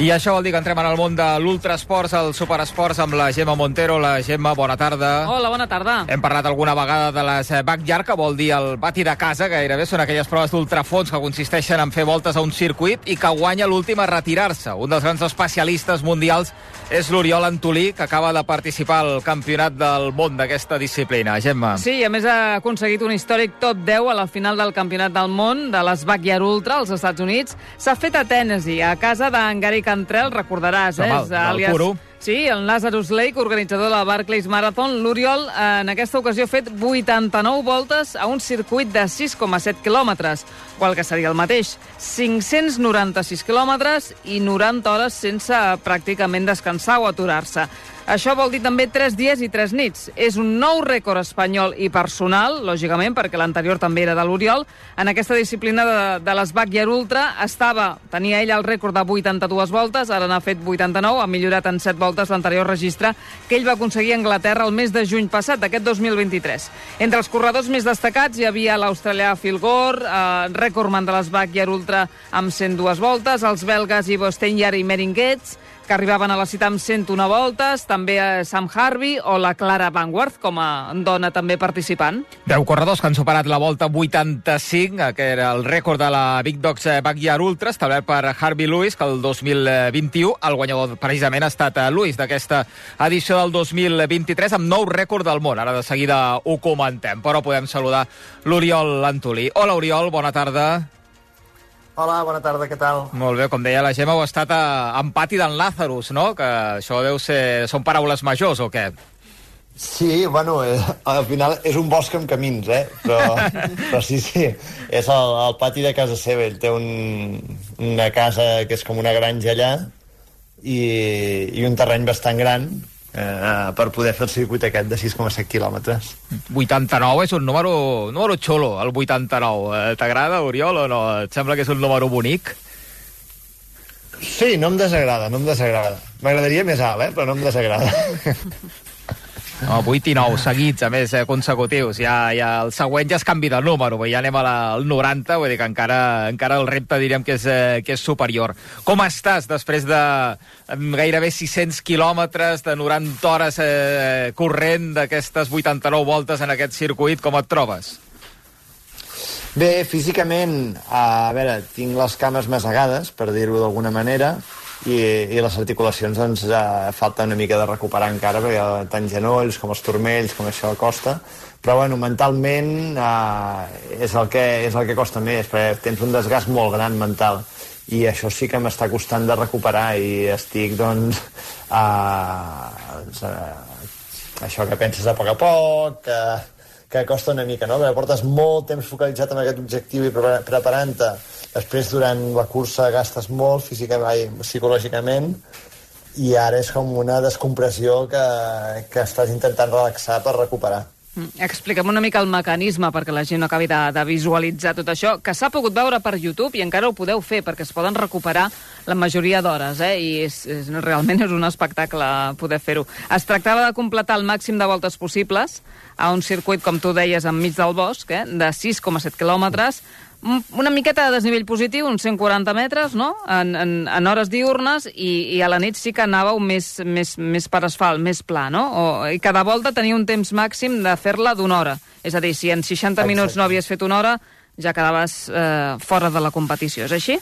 I això vol dir que entrem en el món de l'ultrasports, el superesports, amb la Gemma Montero. La Gemma, bona tarda. Hola, bona tarda. Hem parlat alguna vegada de les eh, backyard, que vol dir el bati de casa, gairebé són aquelles proves d'ultrafons que consisteixen en fer voltes a un circuit i que guanya l'últim a retirar-se. Un dels grans especialistes mundials és l'Oriol Antolí, que acaba de participar al campionat del món d'aquesta disciplina. Gemma. Sí, a més ha aconseguit un històric top 10 a la final del campionat del món de les Backyard Ultra als Estats Units. S'ha fet a Tennessee, a casa d'en Gary Cantrell, recordaràs, eh? Home, del Alias... Puro. Sí, el Lazarus Lake, organitzador de la Barclays Marathon. L'Oriol, en aquesta ocasió, ha fet 89 voltes a un circuit de 6,7 quilòmetres, el que seria el mateix, 596 quilòmetres i 90 hores sense pràcticament descansar o aturar-se. Això vol dir també 3 dies i 3 nits. És un nou rècord espanyol i personal, lògicament, perquè l'anterior també era de l'Oriol. En aquesta disciplina de, de les Backyard Ultra estava, tenia ell el rècord de 82 voltes, ara n'ha fet 89, ha millorat en 7 voltes l'anterior registre que ell va aconseguir a Anglaterra el mes de juny passat, d'aquest 2023. Entre els corredors més destacats hi havia l'australià Phil Gore, eh, rècordman de les Backyard Ultra amb 102 voltes, els belgues Ivo Steinjar i Merin Gates, que arribaven a la cita amb 101 voltes, també Sam Harvey o la Clara Vanguard, com a dona també participant. 10 corredors que han superat la volta 85, que era el rècord de la Big Dogs Backyard Ultra, establert per Harvey Lewis, que el 2021 el guanyador precisament ha estat Lewis d'aquesta edició del 2023, amb nou rècord del món. Ara de seguida ho comentem, però podem saludar l'Oriol Antolí. Hola, Oriol, bona tarda. Hola, bona tarda, què tal? Molt bé, com deia la Gemma, heu estat a, en pati d'en Lazarus, no? Que això deu ser... Són paraules majors, o què? Sí, bueno, eh, al final és un bosc amb camins, eh? Però, però sí, sí, és el, el pati de casa seva. Ell té un, una casa que és com una granja allà i, i un terreny bastant gran eh, per poder fer el circuit aquest de 6,7 quilòmetres. 89 és un número, número xulo, el 89. Eh, T'agrada, Oriol, o no? Et sembla que és un número bonic? Sí, no em desagrada, no em desagrada. M'agradaria més alt, eh? però no em desagrada. No, 8 i 9 seguits, a més, eh, consecutius. Ja, ja el següent ja es canvi de número, ja anem la, al 90, vull dir que encara, encara el repte diríem que és, eh, que és superior. Com estàs després de gairebé 600 quilòmetres, de 90 hores eh, corrent d'aquestes 89 voltes en aquest circuit, com et trobes? Bé, físicament, a veure, tinc les cames masegades, per dir-ho d'alguna manera, i, i les articulacions doncs eh, falta una mica de recuperar encara perquè tant genolls com els turmells com això costa. Però bueno, mentalment eh, és, el que, és el que costa més perquè tens un desgast molt gran mental. I això sí que m'està costant de recuperar i estic doncs eh, eh, això que penses a poc a poc que, que costa una mica no? perquè portes molt temps focalitzat en aquest objectiu i preparant-te després durant la cursa gastes molt físicament, psicològicament i ara és com una descompressió que, que estàs intentant relaxar per recuperar. Mm, Explica'm una mica el mecanisme perquè la gent no acabi de, de visualitzar tot això, que s'ha pogut veure per YouTube i encara ho podeu fer perquè es poden recuperar la majoria d'hores, eh? i és, és, realment és un espectacle poder fer-ho. Es tractava de completar el màxim de voltes possibles a un circuit, com tu deies, enmig del bosc, eh? de 6,7 quilòmetres, una miqueta de desnivell positiu, uns 140 metres, no?, en, en, en hores diurnes, i, i a la nit sí que anàveu més, més, més per asfalt, més pla, no? O, I cada volta tenia un temps màxim de fer-la d'una hora. És a dir, si en 60 Exacte. minuts no havies fet una hora, ja quedaves eh, fora de la competició, és així?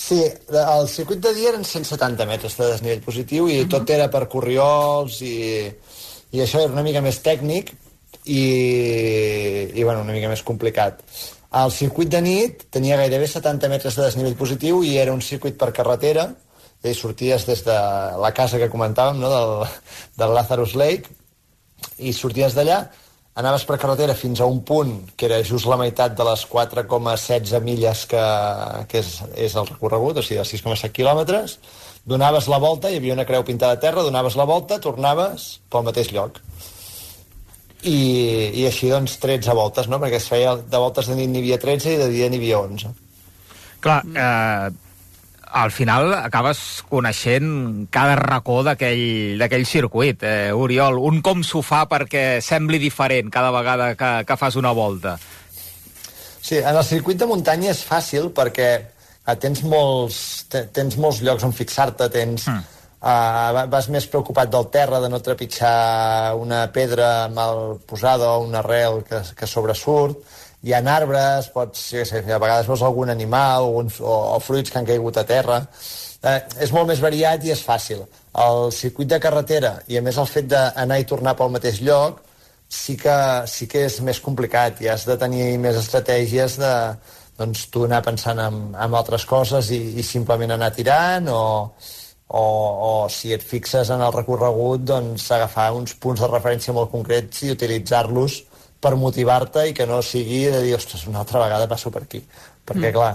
Sí, el circuit de dia eren 170 metres de desnivell positiu i uh -huh. tot era per corriols i, i això era una mica més tècnic i, i bueno, una mica més complicat. El circuit de nit tenia gairebé 70 metres de desnivell positiu i era un circuit per carretera, i sorties des de la casa que comentàvem, no? del, del Lazarus Lake, i sorties d'allà, anaves per carretera fins a un punt que era just la meitat de les 4,16 milles que, que és, és el recorregut, o sigui, els 6,7 quilòmetres, donaves la volta, hi havia una creu pintada a terra, donaves la volta, tornaves pel mateix lloc i, i així doncs 13 voltes, no? perquè es feia de voltes de nit n'hi havia 13 i de dia n'hi havia 11. Clar, eh, al final acabes coneixent cada racó d'aquell circuit, eh, Oriol. Un com s'ho fa perquè sembli diferent cada vegada que, que fas una volta? Sí, en el circuit de muntanya és fàcil perquè tens, molts, tens molts llocs on fixar-te, tens... Mm. Uh, vas més preocupat del terra, de no trepitjar una pedra mal posada o una arrel que, que sobresurt. Hi ha arbres, pots, jo sé, a vegades veus algun animal algun, o, o fruits que han caigut a terra. Uh, és molt més variat i és fàcil. El circuit de carretera i, a més, el fet d'anar i tornar pel mateix lloc sí que, sí que és més complicat i has de tenir més estratègies de doncs, tu anar pensant en, en altres coses i, i simplement anar tirant o, o, o si et fixes en el recorregut doncs agafar uns punts de referència molt concrets i utilitzar-los per motivar-te i que no sigui de dir, ostres, una altra vegada passo per aquí. Perquè, mm. clar,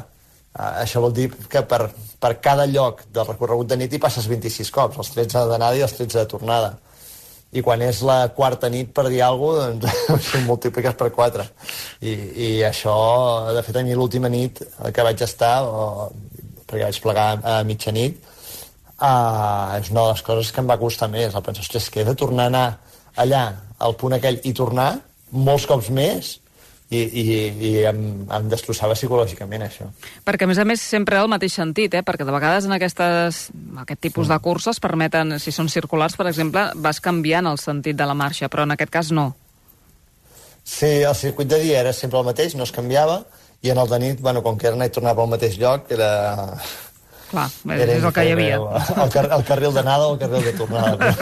això vol dir que per, per cada lloc del recorregut de nit hi passes 26 cops, els 13 d'anada i els 13 de tornada i quan és la quarta nit per dir alguna cosa, doncs ho multipliques per 4. I, I això, de fet, a mi l'última nit que vaig estar, o, perquè vaig plegar a mitjanit, uh, és una de les coses que em va costar més. El penso, ostres, que he de tornar a anar allà, al punt aquell, i tornar molts cops més, i, i, i em, em destrossava psicològicament això. Perquè a més a més sempre el mateix sentit, eh? perquè de vegades en aquestes, aquest tipus sí. de curses permeten, si són circulars per exemple, vas canviant el sentit de la marxa, però en aquest cas no. Sí, el circuit de dia era sempre el mateix, no es canviava, i en el de nit, bueno, com que era anar i tornar pel mateix lloc, era Clar, és, és el que hi havia. El, car el carril d'anada o el carril de tornada.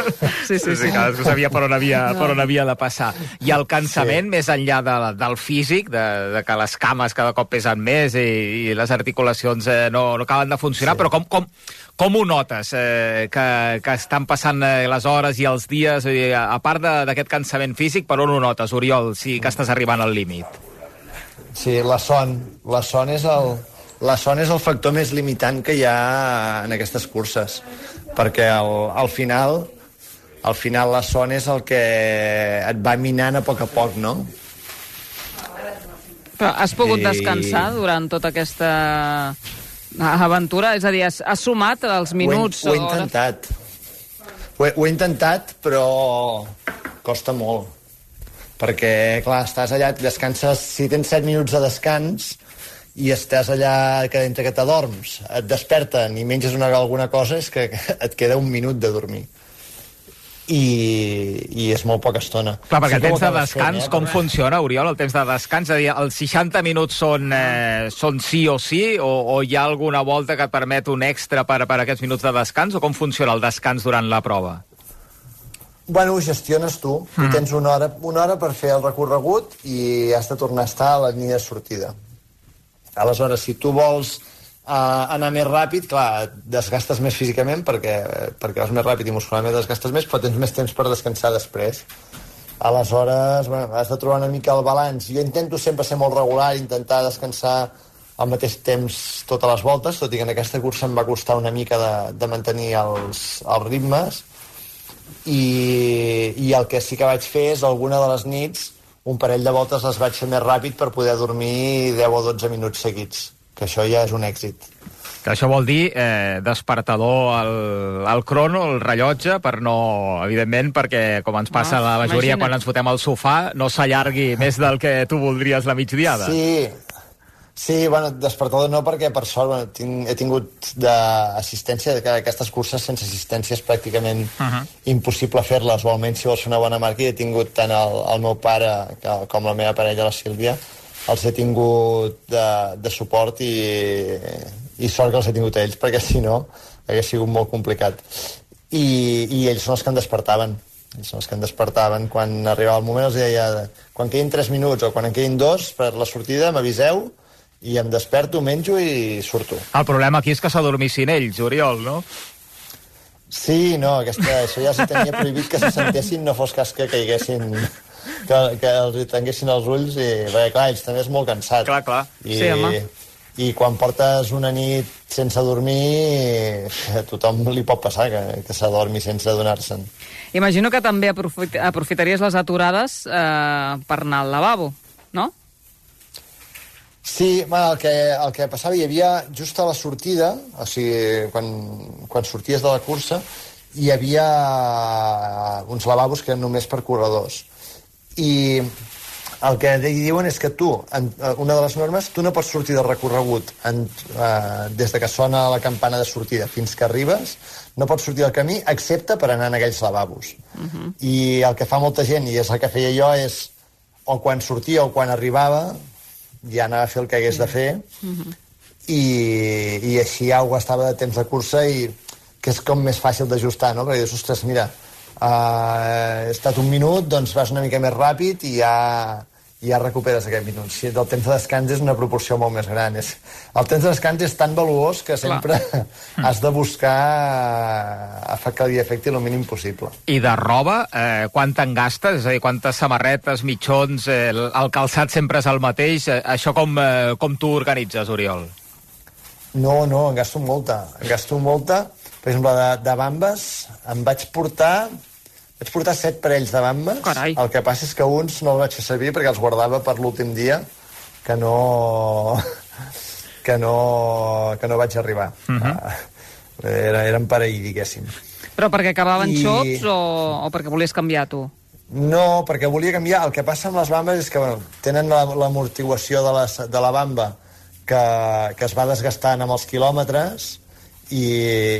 Sí, sí, sí. sí cadascú sabia per on havia, no. per on havia de passar. I el cansament, sí. més enllà de, del físic, de, de que les cames cada cop pesen més i, i les articulacions eh, no, no acaben de funcionar, sí. però com, com, com ho notes, eh, que, que estan passant eh, les hores i els dies? Eh, a part d'aquest cansament físic, per on ho notes, Oriol, si que estàs arribant al límit? Sí, la son. La son és el, la son és el factor més limitant que hi ha en aquestes curses, perquè al, al final al final la son és el que et va minant a poc a poc, no? Però has pogut I... descansar durant tota aquesta aventura? És a dir, has, has sumat els minuts? Ho he, ho he intentat. Ho he, ho he intentat, però costa molt. Perquè, clar, estàs allà, descanses... Si tens 7 minuts de descans, i estàs allà que entre que t'adorms, et desperten i menges una, alguna cosa, és que et queda un minut de dormir. I, i és molt poca estona. Clar, perquè sí el temps de descans, fent, eh? com funciona, Oriol, el temps de descans? És a dir, els 60 minuts són, eh, són sí o sí, o, o hi ha alguna volta que et permet un extra per, per aquests minuts de descans, o com funciona el descans durant la prova? Bueno, ho gestiones tu. Mm. Tu tens una hora, una hora per fer el recorregut i has de tornar a estar a la línia de sortida. Aleshores, si tu vols uh, anar més ràpid, clar, desgastes més físicament perquè, perquè vas més ràpid i muscularment desgastes més, però tens més temps per descansar després. Aleshores, bueno, has de trobar una mica el balanç. Jo intento sempre ser molt regular, intentar descansar al mateix temps totes les voltes, tot i que en aquesta cursa em va costar una mica de, de mantenir els, els ritmes, i, i el que sí que vaig fer és alguna de les nits un parell de voltes les vaig fer més ràpid per poder dormir 10 o 12 minuts seguits, que això ja és un èxit. Que això vol dir eh, despertador al, al crono, el rellotge, per no... Evidentment, perquè, com ens passa ah, la majoria imagina't. quan ens fotem al sofà, no s'allargui més del que tu voldries la migdiada. Sí, Sí, bueno, despertador no, perquè per sort bueno, tinc, he tingut d'assistència, que aquestes curses sense assistència és pràcticament uh -huh. impossible fer-les, o almenys si vols fer una bona marca, he tingut tant el, el meu pare que, com la meva parella, la Sílvia, els he tingut de, de suport i, i sort que els he tingut ells, perquè si no hagués sigut molt complicat. I, i ells són els que em despertaven. Ells són els que em despertaven quan arribava el moment, els deia, quan quedin 3 minuts o quan en quedin 2 per la sortida, m'aviseu, i em desperto, menjo i surto. El problema aquí és que s'adormissin ells, Oriol, no? Sí, no, aquesta, això ja se tenia prohibit que se sentessin, no fos cas que caiguessin que, que els tanguessin els ulls i, perquè clar, ells també és molt cansat. Clar, clar. I, sí, home. I quan portes una nit sense dormir, a tothom li pot passar que, que s'adormi sense adonar-se'n. Imagino que també aprofit aprofitaries les aturades eh, per anar al lavabo, no? Sí, bueno, el, que, el que passava, hi havia just a la sortida, o sigui, quan, quan sorties de la cursa, hi havia uns lavabos que eren només per corredors. I el que diuen és que tu, en, eh, una de les normes, tu no pots sortir del recorregut en, eh, des de que sona la campana de sortida fins que arribes, no pots sortir del camí excepte per anar en aquells lavabos. Uh -huh. I el que fa molta gent, i és el que feia jo, és o quan sortia o quan arribava, ja anava a fer el que hagués de fer, uh -huh. i, i així ja ho estava de temps de cursa i que és com més fàcil d'ajustar, no? Perquè dius, ostres, mira, uh, he estat un minut, doncs vas una mica més ràpid i ja, i ja recuperes aquest minut. Si el temps de descans és una proporció molt més gran. És, el temps de descans és tan valuós que sempre Clar. has de buscar eh, que li afecti el mínim possible. I de roba, eh, quant te'n gastes? És a dir, quantes samarretes, mitjons, eh, el, el calçat sempre és el mateix? Eh, això com, eh, com tu organitzes, Oriol? No, no, en gasto molta. En gasto molta. Per exemple, de, de bambes em vaig portar vaig portar set parells de bambes. Carai. El que passa és que uns no els vaig fer servir perquè els guardava per l'últim dia que no... que no, que no vaig arribar. Uh -huh. uh, era, eren per ahir, diguéssim. Però perquè acabaven I... xops o, o perquè volies canviar tu? No, perquè volia canviar. El que passa amb les bambes és que bueno, tenen l'amortiguació de, la, de la bamba que, que es va desgastant amb els quilòmetres i,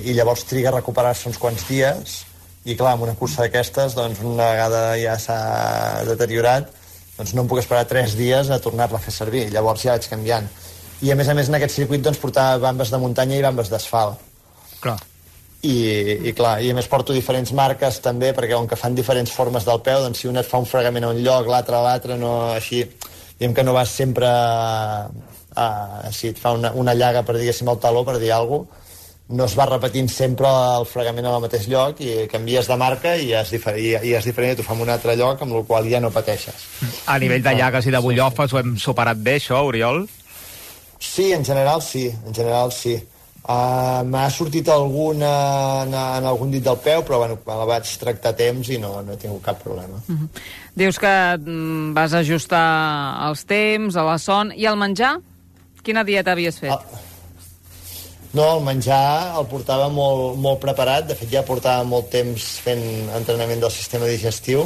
i llavors triga a recuperar-se uns quants dies i clar, amb una cursa d'aquestes, doncs una vegada ja s'ha deteriorat, doncs no em puc esperar tres dies a tornar-la a fer servir. Llavors ja vaig canviant. I a més a més en aquest circuit doncs portava bambes de muntanya i bambes d'asfalt. Clar. I, i clar, i a més porto diferents marques també, perquè com que fan diferents formes del peu, doncs si un et fa un fregament a un lloc, l'altre a l'altre, no així, diguem que no vas sempre a, a, si et fa una, una llaga per diguéssim el taló, per dir alguna cosa, no es va repetint sempre el fregament al mateix lloc i canvies de marca i és, diferent, i, és diferent i t'ho fa en un altre lloc amb el qual ja no pateixes. A nivell de llagues i de bullofes ho hem superat bé, això, Oriol? Sí, en general sí, en general sí. Uh, M'ha sortit alguna en, en algun dit del peu, però bueno, la vaig tractar a temps i no, no he tingut cap problema. Uh -huh. Dius que mm, vas ajustar els temps, a la son, i el menjar? Quina dieta havies fet? Uh, no, el menjar el portava molt, molt preparat, de fet ja portava molt temps fent entrenament del sistema digestiu.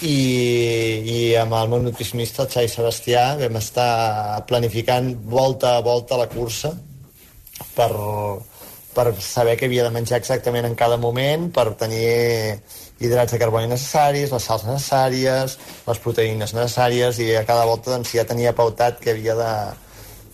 I, i amb el meu nutricionista, el Xai Sebastià, vam estar planificant volta a volta la cursa per, per saber què havia de menjar exactament en cada moment, per tenir hidrats de carboni necessaris, les sals necessàries, les proteïnes necessàries, i a cada volta doncs, ja tenia pautat que havia de,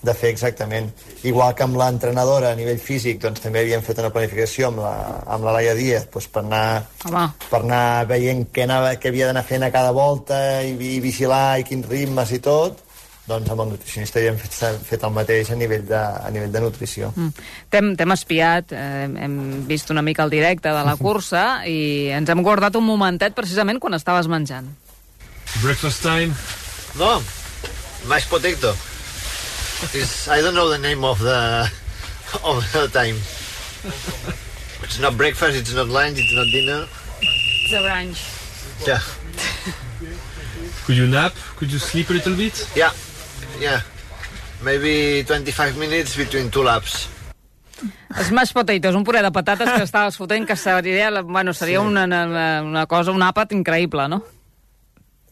de fer exactament. Igual que amb l'entrenadora a nivell físic, doncs també havíem fet una planificació amb la, amb la Laia Díaz doncs, per, anar, Home. per anar veient què, anava, què havia d'anar fent a cada volta i, i vigilar i quins ritmes i tot, doncs amb el nutricionista havíem fet, fet el mateix a nivell de, a nivell de nutrició. Mm. T'hem espiat, eh, hem vist una mica el directe de la cursa i ens hem guardat un momentet precisament quan estaves menjant. Breakfast time? No, mashed potato. It's, I don't know the name of the of the time. It's not breakfast, it's not lunch, it's not dinner. It's a brunch. Yeah. Could you nap? Could you sleep a little bit? Yeah. Yeah. Maybe 25 minutes between two laps. Smash potatoes, un puré de patates que estaves fotent que seria, bueno, seria sí. una, una, una cosa, un àpat increïble, no?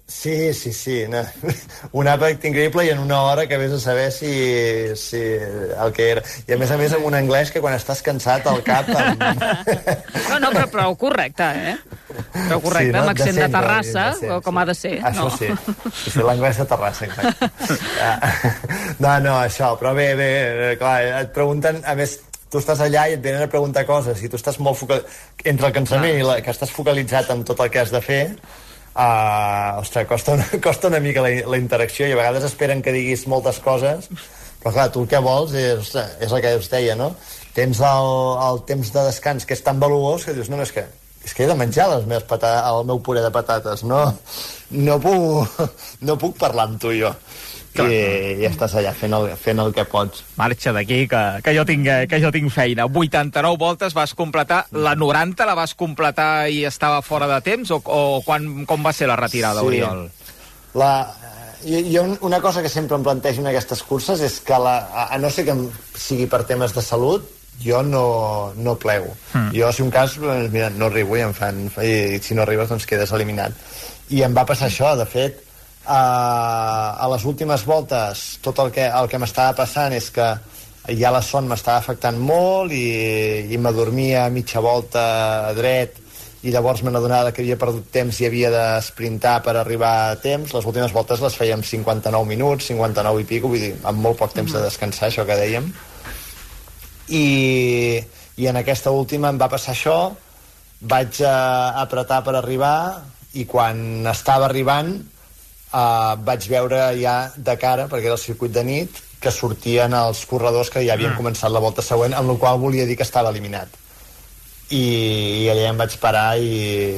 Sí, sí, sí. No. Un àpat increïble i en una hora que vés a saber si, si el que era. I a més a més amb un anglès que quan estàs cansat al cap... Amb... No, no, però prou correcte, eh? Prou correcte, sí, no? amb accent de, de Terrassa, de o com ha de ser. Això no? sí, sí, l'anglès de Terrassa, exacte. no, no, això, però bé, bé, clar, et pregunten, a més, tu estàs allà i et venen a preguntar coses i tu estàs molt focal... entre el cansament ah. i la, que estàs focalitzat en tot el que has de fer uh, ostres, costa una, costa una mica la, la interacció i a vegades esperen que diguis moltes coses però clar, tu el que vols és, ostres, és el que us deia, no? Tens el, el temps de descans que és tan valuós que dius, no, és que, és que he de menjar les meves patates, el meu puré de patates, no, no, puc, no puc parlar amb tu jo i, i estàs allà fent el, fent el que pots. Marxa d'aquí, que, que, jo tinc, que jo tinc feina. 89 voltes vas completar, la 90 la vas completar i estava fora de temps, o, o quan, com va ser la retirada, sí. Oriol? La, jo, jo una cosa que sempre em plantejo en aquestes curses és que, la, a, a no ser que sigui per temes de salut, jo no, no plego. Mm. Jo, si un cas, doncs, mira, no arribo i em fan... I si no arribes, doncs quedes eliminat. I em va passar això, de fet, a les últimes voltes tot el que, el que m'estava passant és que ja la son m'estava afectant molt i, i m'adormia a mitja volta dret i llavors me n'adonava que havia perdut temps i havia de sprintar per arribar a temps. Les últimes voltes les fèiem 59 minuts, 59 i pico, vull dir, amb molt poc temps de descansar, això que dèiem. I, i en aquesta última em va passar això, vaig uh, apretar per arribar i quan estava arribant uh, vaig veure ja de cara, perquè era el circuit de nit, que sortien els corredors que ja havien mm. començat la volta següent, amb la qual volia dir que estava eliminat i, i allà em vaig parar i,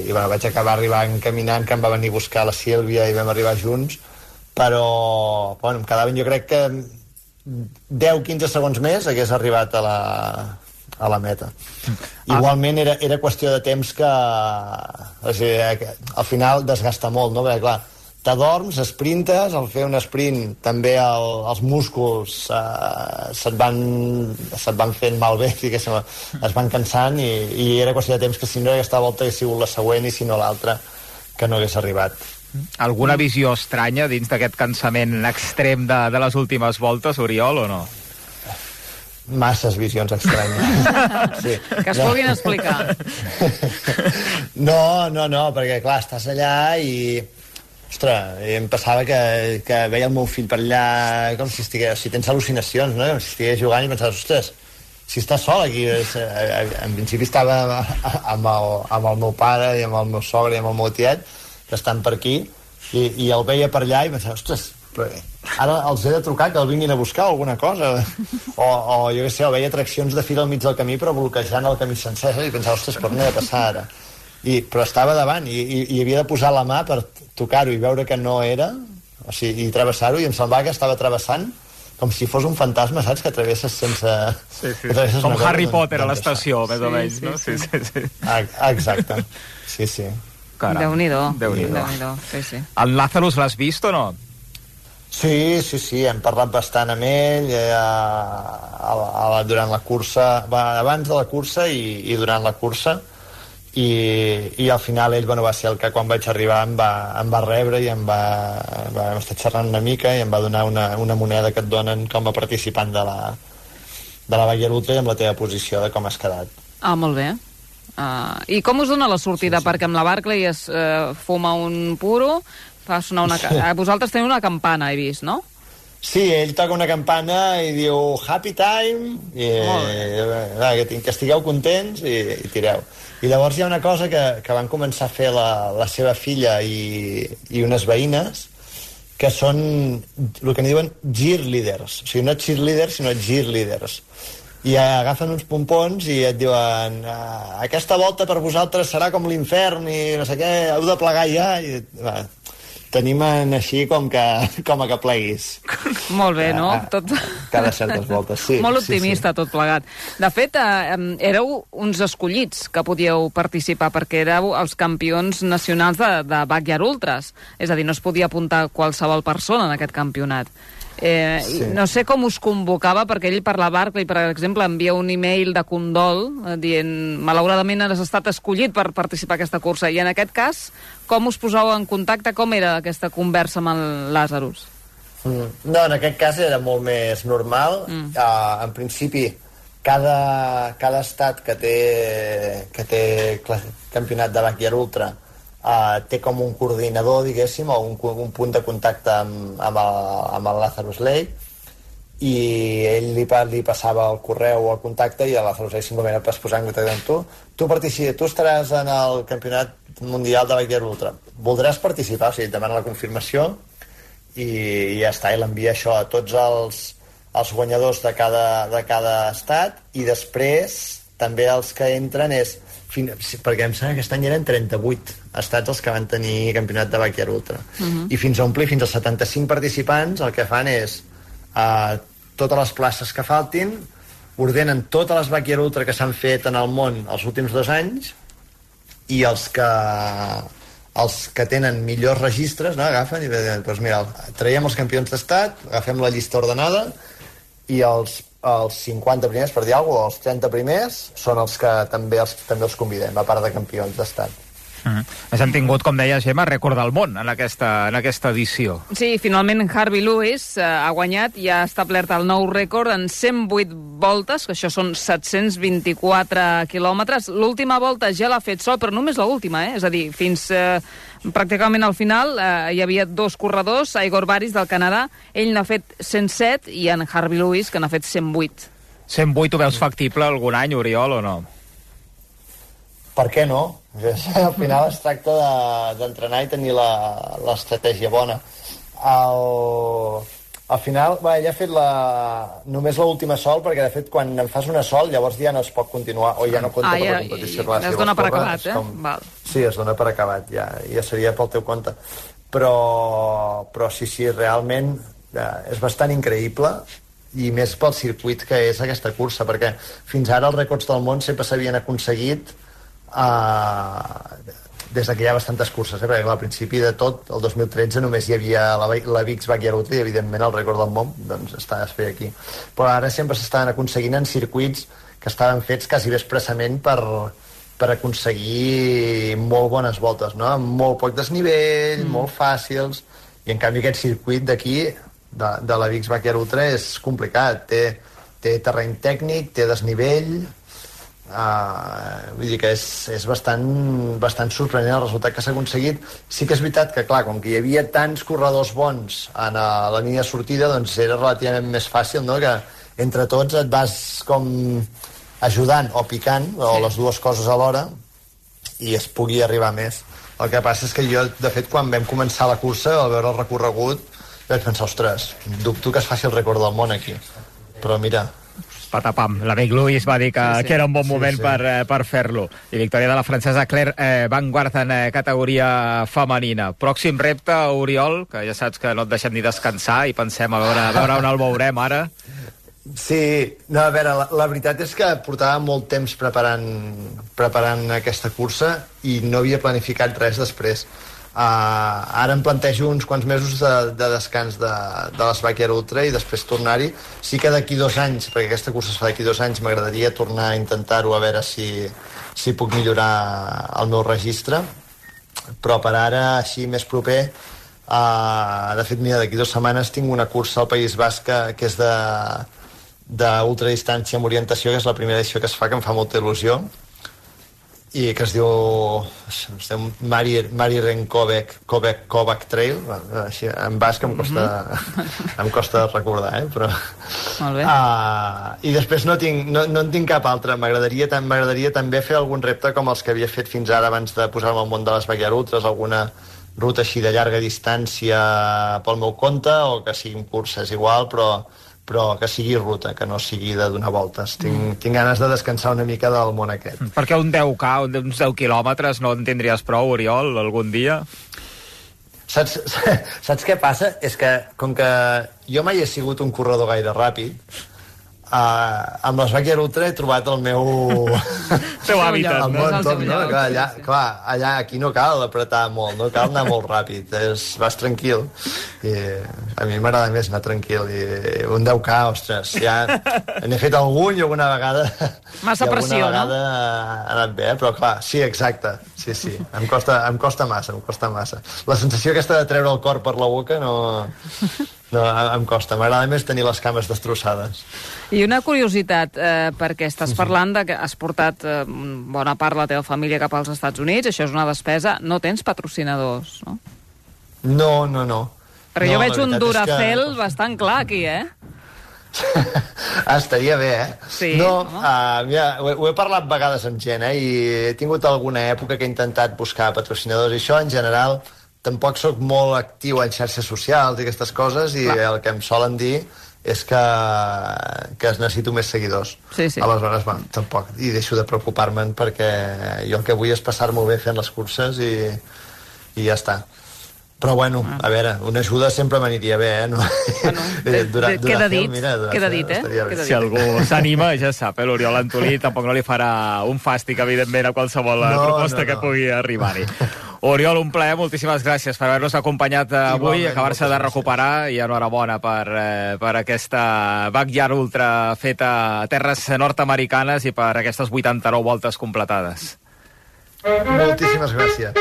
i bueno, vaig acabar arribant caminant que em va venir a buscar la Sílvia i vam arribar junts però bueno, em quedaven jo crec que 10-15 segons més hagués arribat a la, a la meta. Ah. Igualment era, era qüestió de temps que, o sigui, que al final desgasta molt, no? Perquè, clar, t'adorms, esprintes, al fer un sprint també el, els músculs eh, se't, van, se't van fent malbé, diguéssim, es van cansant i, i era qüestió de temps que si no aquesta volta hagués sigut la següent i si no l'altra que no hagués arribat. Alguna visió estranya dins d'aquest cansament extrem de, de les últimes voltes, Oriol, o no? Masses visions estranyes. Sí. Que es no. puguin explicar. No, no, no, perquè clar, estàs allà i Ostres, em passava que, que veia el meu fill per allà com si estigués, si tens al·lucinacions, no? Com si estigués jugant i pensaves, ostres, si estàs sol aquí, és, eh, en principi estava amb el, amb el meu pare i amb el meu sogre i amb el meu tiet, que estan per aquí, i, i el veia per allà i pensava, ostres, ara els he de trucar que el vinguin a buscar alguna cosa o, o jo què sé, o veia atraccions de fil al mig del camí però bloquejant el camí sencer i pensava, ostres, per on he de passar ara i, però estava davant i, i, i havia de posar la mà per tocar-ho i veure que no era o sigui, i travessar-ho i em semblava que estava travessant com si fos un fantasma, saps? Que travesses sense... Sí, sí. Travesses com Harry cosa, Potter a l'estació, més o menys, sí, no? Sí, sí, sí. Ah, exacte. Sí, sí. Déu-n'hi-do. Déu Déu, Déu sí, sí. El Lazarus l'has vist o no? Sí, sí, sí, hem parlat bastant amb ell eh, a, a, a, durant la cursa, va, abans de la cursa i, i durant la cursa i, i al final ell bueno, va ser el que quan vaig arribar em va, em va rebre i em va, va estar xerrant una mica i em va donar una, una moneda que et donen com a participant de la, de la Ultra i amb la teva posició de com has quedat. Ah, molt bé. Uh, I com us dona la sortida? Sí, sí. Perquè amb la Barclay es uh, fuma un puro, fa sonar una... Sí. Vosaltres teniu una campana, he vist, no? Sí, ell toca una campana i diu Happy Time, i, eh, que, que estigueu contents i, i tireu. I llavors hi ha una cosa que, que van començar a fer la, la seva filla i, i unes veïnes, que són el que en diuen cheerleaders. O sigui, no cheerleaders, sinó cheerleaders. I agafen uns pompons i et diuen ah, aquesta volta per vosaltres serà com l'infern i no sé què, heu de plegar ja. I, va, t'animen així com que, com a que pleguis. Molt bé, no? Tot... Cada certes voltes, sí. Molt optimista sí, sí. tot plegat. De fet, eh, éreu uns escollits que podíeu participar perquè éreu els campions nacionals de, de Backyard Ultras. És a dir, no es podia apuntar qualsevol persona en aquest campionat. Eh, sí. No sé com us convocava, perquè ell per la Barclay, per exemple, envia un e-mail de condol eh, dient malauradament has estat escollit per participar en aquesta cursa. I en aquest cas, com us poseu en contacte? Com era aquesta conversa amb el Lazarus? Mm. No, en aquest cas era molt més normal. Mm. Uh, en principi, cada, cada estat que té, que té campionat de Backyard Ultra uh, té com un coordinador, diguéssim, o un, un punt de contacte amb, amb, el, amb el Lazarus Lake, i ell li, li passava el correu o el contacte i el Lazarus Lake simplement es posar en contacte amb tu. Tu, tu estaràs en el campionat mundial de Backyard Ultra. Voldràs participar? O sigui, demana la confirmació i, i ja està, i l'envia això a tots els, els guanyadors de cada, de cada estat i després també els que entren és fin, perquè em sembla que aquest any eren 38 estats els que van tenir campionat de Backyard Ultra. Uh mhm. -huh. I fins a omplir fins als 75 participants el que fan és uh, totes les places que faltin ordenen totes les Backyard Ultra que s'han fet en el món els últims dos anys i els que els que tenen millors registres no, agafen i diuen, doncs mira, traiem els campions d'estat, agafem la llista ordenada i els els 50 primers, per dir alguna cosa, els 30 primers, són els que també els, també els convidem, a part de campions d'estat. Mm. Més hem tingut, com deia Gemma, rècord del món en aquesta, en aquesta edició. Sí, finalment Harvey Lewis eh, ha guanyat i ha establert el nou rècord en 108 voltes, que això són 724 quilòmetres. L'última volta ja l'ha fet sol, però només l'última, eh? És a dir, fins eh, pràcticament al final eh, hi havia dos corredors, Igor Baris del Canadà, ell n'ha fet 107 i en Harvey Lewis, que n'ha fet 108. 108 ho veus factible algun any, Oriol, o no? Per què no? Al final es tracta d'entrenar de, i tenir l'estratègia bona. El, al final, bé, ja ha fet la, només l'última sol, perquè de fet quan en fas una sol llavors ja no es pot continuar, o ja no compta ah, per ja, la competició. Clar, es dona per acabat, eh? Com, Val. Sí, es dona per acabat, ja, ja seria pel teu compte. Però, però sí, sí, realment eh, és bastant increïble i més pel circuit que és aquesta cursa, perquè fins ara els rècords del món sempre s'havien aconseguit eh, des que hi ha bastantes curses, eh? perquè clar, al principi de tot, el 2013 només hi havia la, la Vix Bacchiaruta i evidentment el rècord del món doncs, està es feia aquí. Però ara sempre s'estaven aconseguint en circuits que estaven fets quasi bé expressament per, per aconseguir molt bones voltes, no? amb molt poc desnivell, mm. molt fàcils, i en canvi aquest circuit d'aquí, de, de la Vix Backyard Ultra, és complicat. Té, té terreny tècnic, té desnivell, Uh, vull dir que és, és bastant, bastant sorprenent el resultat que s'ha aconseguit. Sí que és veritat que, clar, com que hi havia tants corredors bons en a la línia de sortida, doncs era relativament més fàcil, no?, que entre tots et vas com ajudant o picant, sí. o les dues coses alhora, i es pugui arribar més. El que passa és que jo, de fet, quan vam començar la cursa, al veure el recorregut, vaig pensar, ostres, dubto que es faci el rècord del món aquí. Però mira, patapam. L'amic Luis va dir que, sí, sí. que era un bon moment sí, sí. per, eh, per fer-lo. I victòria de la francesa Claire eh, Van Guard en eh, categoria femenina. Pròxim repte, Oriol, que ja saps que no et deixem ni descansar i pensem a veure, a veure on el veurem ara. Sí, no, a veure, la, la veritat és que portava molt temps preparant, preparant aquesta cursa i no havia planificat res després. Uh, ara em plantejo uns quants mesos de, de descans de, de l'Esbàquia Ultra i després tornar-hi. Sí que d'aquí dos anys, perquè aquesta cursa es fa d'aquí dos anys, m'agradaria tornar a intentar-ho a veure si, si puc millorar el meu registre, però per ara, així més proper, uh, de fet, mira, d'aquí dues setmanes tinc una cursa al País Basc que, que és de d'ultradistància amb orientació, que és la primera edició que es fa, que em fa molta il·lusió, i que es diu, es diu Mari, Mari Renkovic Kovac, Kovac Trail així, en basc em costa, mm -hmm. em costa recordar eh? però Molt bé. Uh, i després no, tinc, no, no en tinc cap altre m'agradaria m'agradaria també fer algun repte com els que havia fet fins ara abans de posar-me al món de les Backyard Ultras alguna ruta així de llarga distància pel meu compte o que siguin curses igual però però que sigui ruta, que no sigui de donar voltes. Tinc, mm. tinc ganes de descansar una mica del món aquest. Mm. Perquè un 10K, uns 10 quilòmetres, no en tindries prou, Oriol, algun dia? Saps, saps què passa? És que, com que jo mai he sigut un corredor gaire ràpid, Uh, amb les Backyard Ultra he trobat el meu... Teu hàbitat, el meu entorn, no? Clar, allà, clar, allà aquí no cal apretar molt, no cal anar molt ràpid, és, vas tranquil. I a mi m'agrada més anar tranquil. I un 10K, ostres, ja n'he fet algun i alguna vegada... Massa pressió, no? ha anat bé, eh? però clar, sí, exacte. Sí, sí, em costa, em costa massa, em costa massa. La sensació aquesta de treure el cor per la boca no, no em costa. M'agrada més tenir les cames destrossades. I una curiositat, eh, perquè estàs parlant de que has portat eh, bona part la teva família cap als Estats Units, això és una despesa, no tens patrocinadors, no? No, no, no. Però no, jo veig un Duracell que... bastant clar aquí, eh? ah, estaria bé, eh? Sí, no, no? Uh, mira, ho, he, ho he parlat vegades amb gent, eh? I he tingut alguna època que he intentat buscar patrocinadors i això, en general, tampoc sóc molt actiu en xarxes socials i aquestes coses i Clar. el que em solen dir és que, que es necessito més seguidors. Sí, sí. Aleshores, va, tampoc. I deixo de preocupar-me'n perquè jo el que vull és passar-m'ho bé fent les curses i, i ja està. Però bueno, ah. a veure, una ajuda sempre m'aniria bé, eh? No? Bueno, de, de, queda dit, mira, queda dit, eh? Queda dit. Si algú s'anima, ja sap, eh? l'Oriol Antolí tampoc no li farà un fàstic, evidentment, a qualsevol no, proposta no, no. que pugui arribar-hi. Oriol, un plaer, moltíssimes gràcies per haver-nos acompanyat avui, acabar-se de recuperar i enhorabona per, eh, per aquesta backyard ultra feta a terres nord-americanes i per aquestes 89 voltes completades. Moltíssimes gràcies.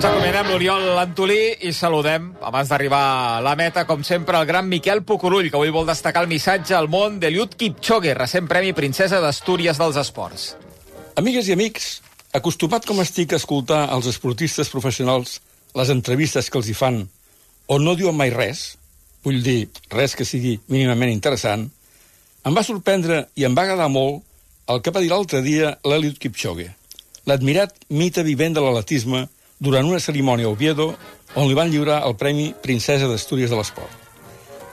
Doncs acomiadem l'Oriol Antolí i saludem, abans d'arribar a la meta, com sempre, el gran Miquel Pucurull, que avui vol destacar el missatge al món de Liut Kipchoge, recent Premi Princesa d'Astúries dels Esports. Amigues i amics, acostumat com estic a escoltar els esportistes professionals les entrevistes que els hi fan on no diuen mai res, vull dir, res que sigui mínimament interessant, em va sorprendre i em va agradar molt el que va dir l'altre dia l'Eliot Kipchoge, l'admirat mite vivent de l'atletisme durant una cerimònia a Oviedo on li van lliurar el Premi Princesa d'Astúries de l'Esport.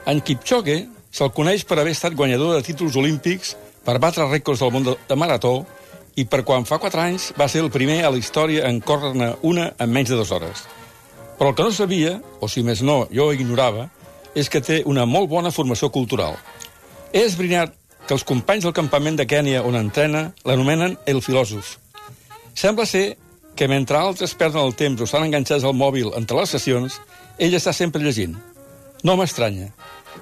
En Kipchoge se'l coneix per haver estat guanyador de títols olímpics, per batre rècords del món de, de marató i per quan fa 4 anys va ser el primer a la història en córrer-ne una en menys de dues hores. Però el que no sabia, o si més no jo ignorava, és que té una molt bona formació cultural. He esbrinat que els companys del campament de Kènia on entrena l'anomenen el filòsof. Sembla ser que mentre altres perden el temps o estan enganxats al mòbil entre les sessions, ell està sempre llegint. No m'estranya.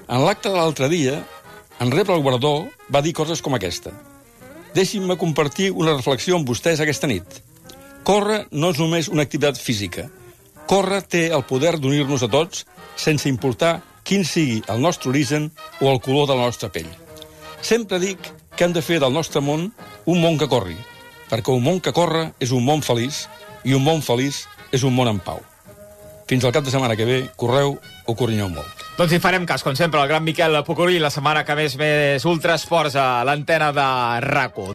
En l'acte de l'altre dia, en rebre el guardó, va dir coses com aquesta. Deixin-me compartir una reflexió amb vostès aquesta nit. Córrer no és només una activitat física. Córrer té el poder d'unir-nos a tots sense importar quin sigui el nostre origen o el color de la nostra pell. Sempre dic que hem de fer del nostre món un món que corri, perquè un món que corre és un món feliç i un món feliç és un món en pau. Fins al cap de setmana que ve, correu o corrinyeu molt. Doncs hi farem cas, com sempre, el gran Miquel Pucurull, la setmana que més més Ultrasports a l'antena de RACO.